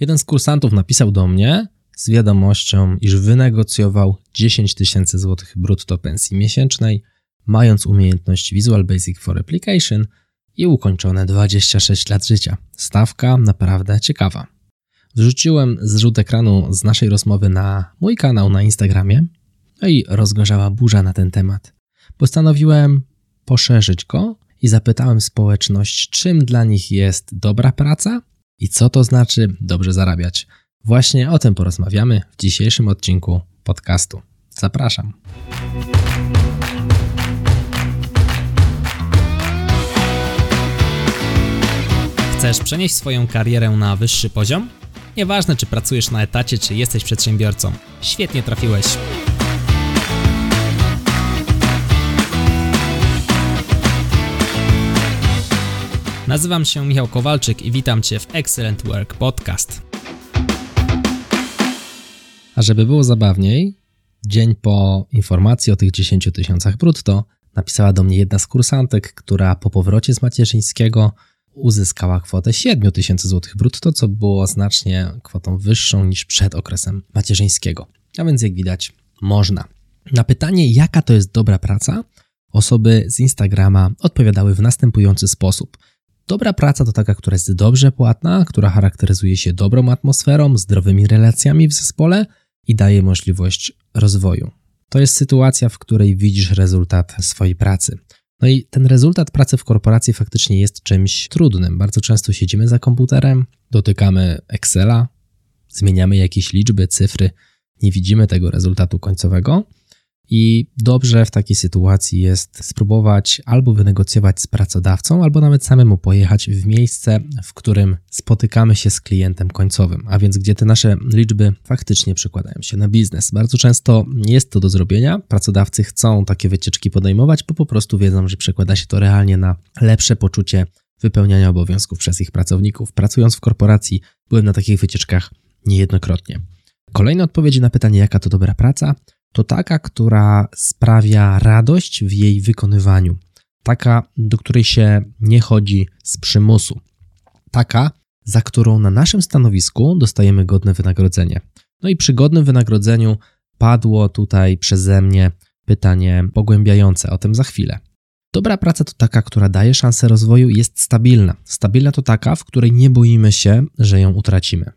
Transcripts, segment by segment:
Jeden z kursantów napisał do mnie z wiadomością, iż wynegocjował 10 tysięcy złotych brutto pensji miesięcznej, mając umiejętność Visual Basic for Application i ukończone 26 lat życia. Stawka naprawdę ciekawa. Wrzuciłem zrzut ekranu z naszej rozmowy na mój kanał na Instagramie, no i rozgorzała burza na ten temat. Postanowiłem poszerzyć go i zapytałem społeczność, czym dla nich jest dobra praca i co to znaczy dobrze zarabiać. Właśnie o tym porozmawiamy w dzisiejszym odcinku podcastu. Zapraszam. Chcesz przenieść swoją karierę na wyższy poziom? Nieważne, czy pracujesz na etacie, czy jesteś przedsiębiorcą. Świetnie trafiłeś. Nazywam się Michał Kowalczyk i witam Cię w Excellent Work Podcast. A żeby było zabawniej, dzień po informacji o tych 10 tysiącach brutto napisała do mnie jedna z kursantek, która po powrocie z macierzyńskiego uzyskała kwotę 7 tysięcy złotych brutto, co było znacznie kwotą wyższą niż przed okresem macierzyńskiego. A więc jak widać, można. Na pytanie, jaka to jest dobra praca, osoby z Instagrama odpowiadały w następujący sposób – Dobra praca to taka, która jest dobrze płatna, która charakteryzuje się dobrą atmosferą, zdrowymi relacjami w zespole i daje możliwość rozwoju. To jest sytuacja, w której widzisz rezultat swojej pracy. No i ten rezultat pracy w korporacji faktycznie jest czymś trudnym. Bardzo często siedzimy za komputerem, dotykamy Excela, zmieniamy jakieś liczby, cyfry, nie widzimy tego rezultatu końcowego. I dobrze w takiej sytuacji jest spróbować albo wynegocjować z pracodawcą, albo nawet samemu pojechać w miejsce, w którym spotykamy się z klientem końcowym, a więc gdzie te nasze liczby faktycznie przekładają się na biznes. Bardzo często jest to do zrobienia. Pracodawcy chcą takie wycieczki podejmować, bo po prostu wiedzą, że przekłada się to realnie na lepsze poczucie wypełniania obowiązków przez ich pracowników. Pracując w korporacji, byłem na takich wycieczkach niejednokrotnie. Kolejne odpowiedzi na pytanie, jaka to dobra praca to taka, która sprawia radość w jej wykonywaniu, taka, do której się nie chodzi z przymusu, taka, za którą na naszym stanowisku dostajemy godne wynagrodzenie. No i przy godnym wynagrodzeniu padło tutaj przeze mnie pytanie pogłębiające, o tym za chwilę. Dobra praca to taka, która daje szansę rozwoju i jest stabilna. Stabilna to taka, w której nie boimy się, że ją utracimy.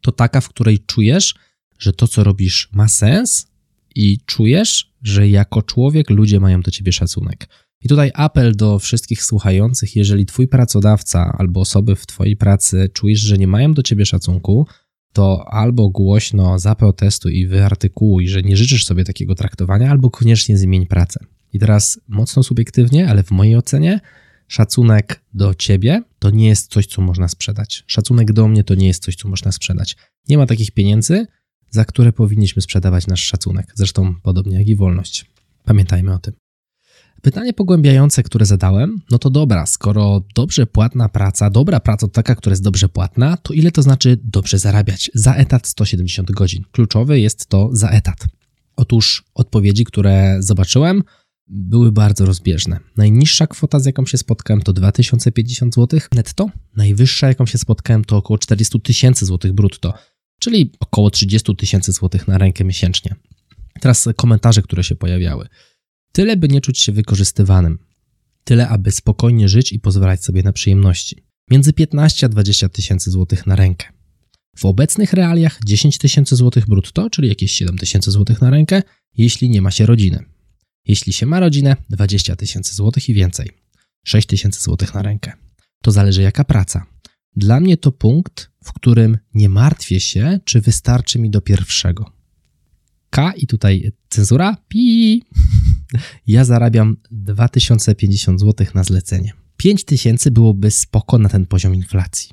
To taka, w której czujesz, że to, co robisz, ma sens i czujesz, że jako człowiek ludzie mają do ciebie szacunek. I tutaj apel do wszystkich słuchających, jeżeli twój pracodawca albo osoby w twojej pracy czujesz, że nie mają do ciebie szacunku, to albo głośno zaprotestuj i wyartykułuj, że nie życzysz sobie takiego traktowania, albo koniecznie zmień pracę. I teraz mocno subiektywnie, ale w mojej ocenie szacunek do ciebie to nie jest coś, co można sprzedać. Szacunek do mnie to nie jest coś, co można sprzedać. Nie ma takich pieniędzy, za które powinniśmy sprzedawać nasz szacunek. Zresztą podobnie jak i wolność. Pamiętajmy o tym. Pytanie pogłębiające, które zadałem, no to dobra, skoro dobrze płatna praca, dobra praca to taka, która jest dobrze płatna, to ile to znaczy dobrze zarabiać? Za etat 170 godzin. Kluczowe jest to za etat. Otóż odpowiedzi, które zobaczyłem, były bardzo rozbieżne. Najniższa kwota, z jaką się spotkałem, to 2050 zł netto. Najwyższa, jaką się spotkałem, to około 40 tysięcy złotych brutto czyli około 30 tysięcy złotych na rękę miesięcznie. Teraz komentarze, które się pojawiały. Tyle, by nie czuć się wykorzystywanym. Tyle, aby spokojnie żyć i pozwalać sobie na przyjemności. Między 15 a 20 tysięcy złotych na rękę. W obecnych realiach 10 tysięcy złotych brutto, czyli jakieś 7 tysięcy złotych na rękę, jeśli nie ma się rodziny. Jeśli się ma rodzinę, 20 tysięcy złotych i więcej. 6 tysięcy złotych na rękę. To zależy jaka praca. Dla mnie to punkt, w którym nie martwię się, czy wystarczy mi do pierwszego. K i tutaj cenzura. Pi. Ja zarabiam 2050 zł na zlecenie. 5000 byłoby spoko na ten poziom inflacji.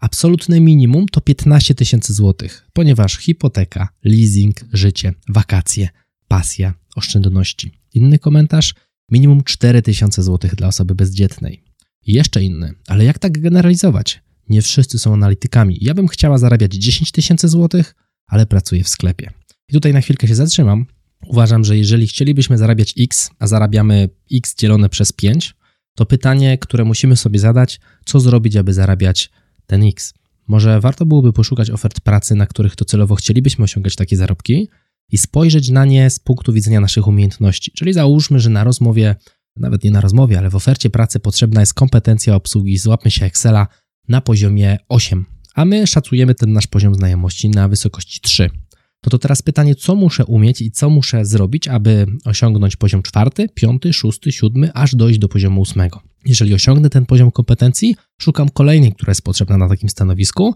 Absolutne minimum to 15 tysięcy złotych, ponieważ hipoteka, leasing, życie, wakacje, pasja, oszczędności. Inny komentarz: minimum 4000 złotych dla osoby bezdzietnej. Jeszcze inny, ale jak tak generalizować? Nie wszyscy są analitykami. Ja bym chciała zarabiać 10 tysięcy złotych, ale pracuję w sklepie. I tutaj na chwilkę się zatrzymam. Uważam, że jeżeli chcielibyśmy zarabiać x, a zarabiamy x dzielone przez 5, to pytanie, które musimy sobie zadać, co zrobić, aby zarabiać ten x. Może warto byłoby poszukać ofert pracy, na których docelowo chcielibyśmy osiągać takie zarobki i spojrzeć na nie z punktu widzenia naszych umiejętności. Czyli załóżmy, że na rozmowie, nawet nie na rozmowie, ale w ofercie pracy potrzebna jest kompetencja obsługi, złapmy się Excela na poziomie 8, a my szacujemy ten nasz poziom znajomości na wysokości 3. No to teraz pytanie, co muszę umieć i co muszę zrobić, aby osiągnąć poziom czwarty, piąty, szósty, siódmy, aż dojść do poziomu ósmego. Jeżeli osiągnę ten poziom kompetencji, szukam kolejnej, która jest potrzebna na takim stanowisku,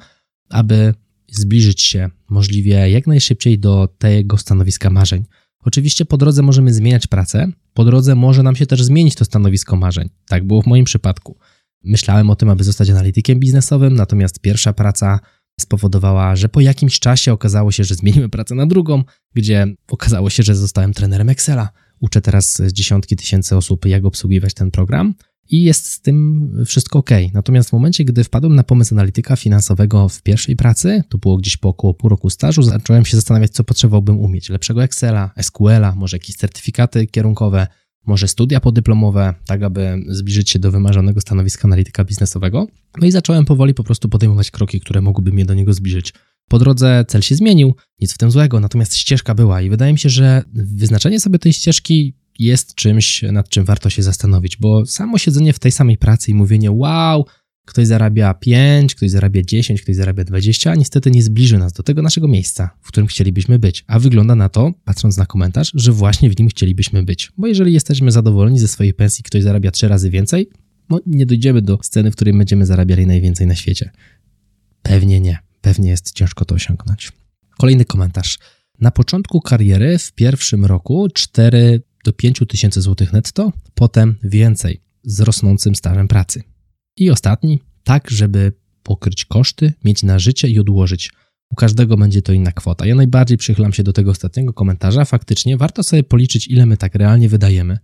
aby zbliżyć się możliwie jak najszybciej do tego stanowiska marzeń. Oczywiście po drodze możemy zmieniać pracę, po drodze może nam się też zmienić to stanowisko marzeń. Tak było w moim przypadku. Myślałem o tym, aby zostać analitykiem biznesowym, natomiast pierwsza praca spowodowała, że po jakimś czasie okazało się, że zmieniłem pracę na drugą, gdzie okazało się, że zostałem trenerem Excela. Uczę teraz dziesiątki tysięcy osób, jak obsługiwać ten program i jest z tym wszystko ok. Natomiast w momencie, gdy wpadłem na pomysł analityka finansowego w pierwszej pracy, to było gdzieś po około pół roku stażu, zacząłem się zastanawiać, co potrzebowałbym umieć. Lepszego Excela, SQL-a, może jakieś certyfikaty kierunkowe, może studia podyplomowe, tak aby zbliżyć się do wymarzonego stanowiska analityka biznesowego. No i zacząłem powoli po prostu podejmować kroki, które mogłyby mnie do niego zbliżyć. Po drodze cel się zmienił, nic w tym złego, natomiast ścieżka była i wydaje mi się, że wyznaczenie sobie tej ścieżki jest czymś, nad czym warto się zastanowić, bo samo siedzenie w tej samej pracy i mówienie wow, ktoś zarabia 5, ktoś zarabia 10, ktoś zarabia 20, niestety nie zbliży nas do tego naszego miejsca, w którym chcielibyśmy być. A wygląda na to, patrząc na komentarz, że właśnie w nim chcielibyśmy być. Bo jeżeli jesteśmy zadowoleni ze swojej pensji, ktoś zarabia 3 razy więcej, no nie dojdziemy do sceny, w której będziemy zarabiali najwięcej na świecie. Pewnie nie. Pewnie jest ciężko to osiągnąć. Kolejny komentarz. Na początku kariery w pierwszym roku 4 do 5 tysięcy złotych netto, potem więcej z rosnącym stażem pracy. I ostatni, tak żeby pokryć koszty, mieć na życie i odłożyć. U każdego będzie to inna kwota. Ja najbardziej przychylam się do tego ostatniego komentarza. Faktycznie warto sobie policzyć, ile my tak realnie wydajemy,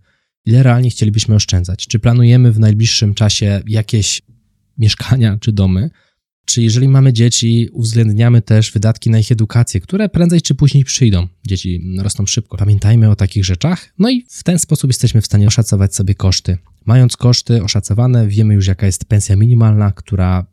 ile realnie chcielibyśmy oszczędzać. Czy planujemy w najbliższym czasie jakieś mieszkania czy domy, czy jeżeli mamy dzieci, uwzględniamy też wydatki na ich edukację, które prędzej czy później przyjdą. Dzieci rosną szybko. Pamiętajmy o takich rzeczach. No i w ten sposób jesteśmy w stanie oszacować sobie koszty. Mając koszty oszacowane, wiemy już jaka jest pensja minimalna, która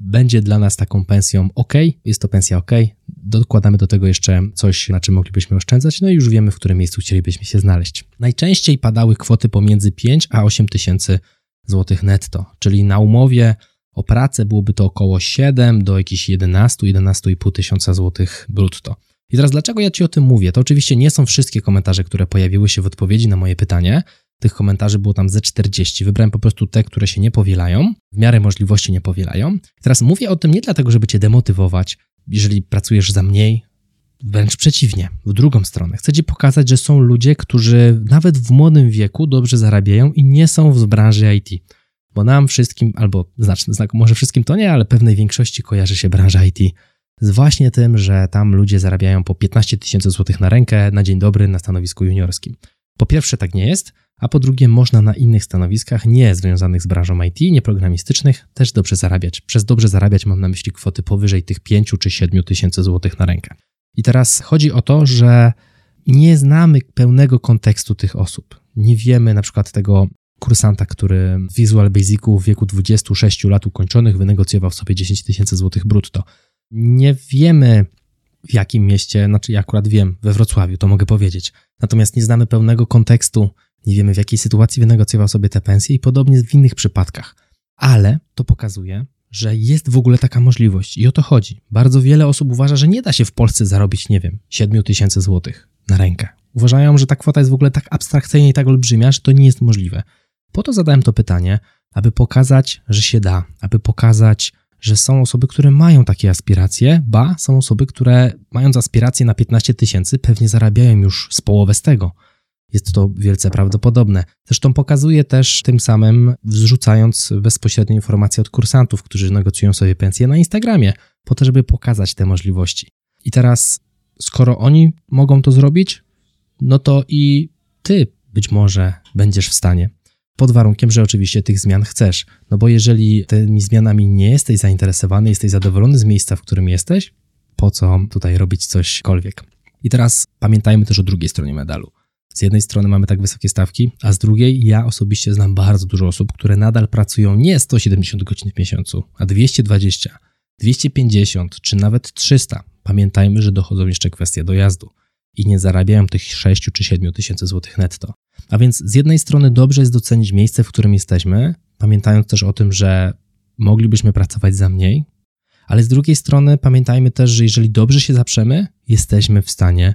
będzie dla nas taką pensją ok, jest to pensja ok, dokładamy do tego jeszcze coś, na czym moglibyśmy oszczędzać, no i już wiemy, w którym miejscu chcielibyśmy się znaleźć. Najczęściej padały kwoty pomiędzy 5 a 8 tysięcy złotych netto, czyli na umowie o pracę byłoby to około 7 do jakichś 11, 11,5 tysiąca złotych brutto. I teraz dlaczego ja Ci o tym mówię? To oczywiście nie są wszystkie komentarze, które pojawiły się w odpowiedzi na moje pytanie. Tych komentarzy było tam ze 40. Wybrałem po prostu te, które się nie powielają, w miarę możliwości nie powielają. Teraz mówię o tym nie dlatego, żeby Cię demotywować, jeżeli pracujesz za mniej, wręcz przeciwnie, w drugą stronę. Chcę Ci pokazać, że są ludzie, którzy nawet w młodym wieku dobrze zarabiają i nie są w branży IT bo nam wszystkim, albo znaczny znak, może wszystkim to nie, ale pewnej większości kojarzy się branża IT z właśnie tym, że tam ludzie zarabiają po 15 tysięcy złotych na rękę na dzień dobry na stanowisku juniorskim. Po pierwsze, tak nie jest, a po drugie, można na innych stanowiskach nie związanych z branżą IT, nieprogramistycznych, też dobrze zarabiać. Przez dobrze zarabiać mam na myśli kwoty powyżej tych 5 czy 7 tysięcy złotych na rękę. I teraz chodzi o to, że nie znamy pełnego kontekstu tych osób. Nie wiemy na przykład tego, kursanta, który w Visual Basicu w wieku 26 lat ukończonych wynegocjował sobie 10 tysięcy złotych brutto. Nie wiemy, w jakim mieście, znaczy ja akurat wiem, we Wrocławiu, to mogę powiedzieć. Natomiast nie znamy pełnego kontekstu, nie wiemy w jakiej sytuacji wynegocjował sobie te pensje i podobnie w innych przypadkach. Ale to pokazuje, że jest w ogóle taka możliwość i o to chodzi. Bardzo wiele osób uważa, że nie da się w Polsce zarobić, nie wiem, 7 tysięcy złotych na rękę. Uważają, że ta kwota jest w ogóle tak abstrakcyjna i tak olbrzymia, że to nie jest możliwe. Po to zadałem to pytanie, aby pokazać, że się da, aby pokazać, że są osoby, które mają takie aspiracje, ba, są osoby, które mając aspiracje na 15 tysięcy, pewnie zarabiają już z połowę z tego. Jest to wielce prawdopodobne. Zresztą pokazuje też tym samym, wrzucając bezpośrednio informacje od kursantów, którzy negocjują sobie pensje na Instagramie, po to, żeby pokazać te możliwości. I teraz, skoro oni mogą to zrobić, no to i ty być może będziesz w stanie pod warunkiem, że oczywiście tych zmian chcesz. No bo jeżeli tymi zmianami nie jesteś zainteresowany, jesteś zadowolony z miejsca, w którym jesteś, po co tutaj robić cośkolwiek? I teraz pamiętajmy też o drugiej stronie medalu. Z jednej strony mamy tak wysokie stawki, a z drugiej ja osobiście znam bardzo dużo osób, które nadal pracują nie 170 godzin w miesiącu, a 220, 250 czy nawet 300, pamiętajmy, że dochodzą jeszcze kwestie dojazdu i nie zarabiają tych 6 czy 7 tysięcy złotych netto. A więc z jednej strony dobrze jest docenić miejsce, w którym jesteśmy, pamiętając też o tym, że moglibyśmy pracować za mniej, ale z drugiej strony pamiętajmy też, że jeżeli dobrze się zaprzemy, jesteśmy w stanie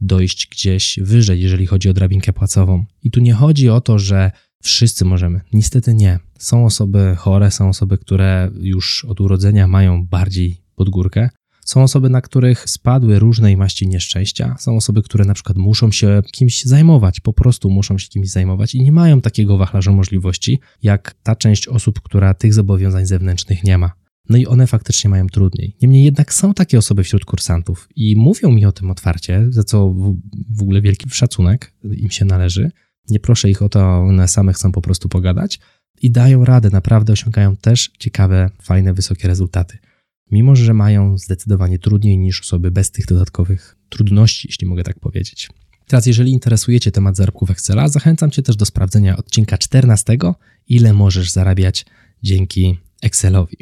dojść gdzieś wyżej, jeżeli chodzi o drabinkę płacową. I tu nie chodzi o to, że wszyscy możemy. Niestety nie. Są osoby chore, są osoby, które już od urodzenia mają bardziej pod górkę. Są osoby, na których spadły różnej maści nieszczęścia. Są osoby, które na przykład muszą się kimś zajmować, po prostu muszą się kimś zajmować i nie mają takiego wachlarza możliwości, jak ta część osób, która tych zobowiązań zewnętrznych nie ma. No i one faktycznie mają trudniej. Niemniej jednak są takie osoby wśród kursantów i mówią mi o tym otwarcie, za co w, ogóle wielki szacunek im się należy. Nie proszę ich o to, one same chcą po prostu pogadać i dają radę, naprawdę osiągają też ciekawe, fajne, wysokie rezultaty. Mimo, że mają zdecydowanie trudniej niż osoby bez tych dodatkowych trudności, jeśli mogę tak powiedzieć. Teraz, jeżeli interesujecie temat zarobków Excela, zachęcam Cię też do sprawdzenia odcinka 14, ile możesz zarabiać dzięki Excelowi.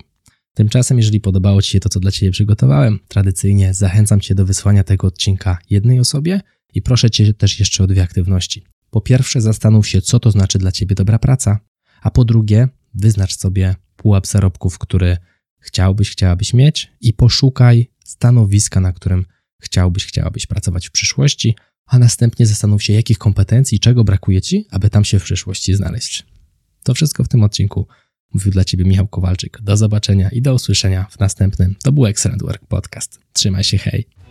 Tymczasem, jeżeli podobało Ci się to, co dla Ciebie przygotowałem, tradycyjnie zachęcam Cię do wysłania tego odcinka jednej osobie i proszę Cię też jeszcze o dwie aktywności. Po pierwsze, zastanów się, co to znaczy dla Ciebie dobra praca, a po drugie, wyznacz sobie pułap zarobków, który chciałbyś, chciałabyś mieć i poszukaj stanowiska, na którym chciałbyś, chciałabyś pracować w przyszłości, a następnie zastanów się, jakich kompetencji, czego brakuje Ci, aby tam się w przyszłości znaleźć. To wszystko w tym odcinku. Mówił dla Ciebie Michał Kowalczyk. Do zobaczenia i do usłyszenia w następnym. To był Excellent Work Podcast. Trzymaj się, hej.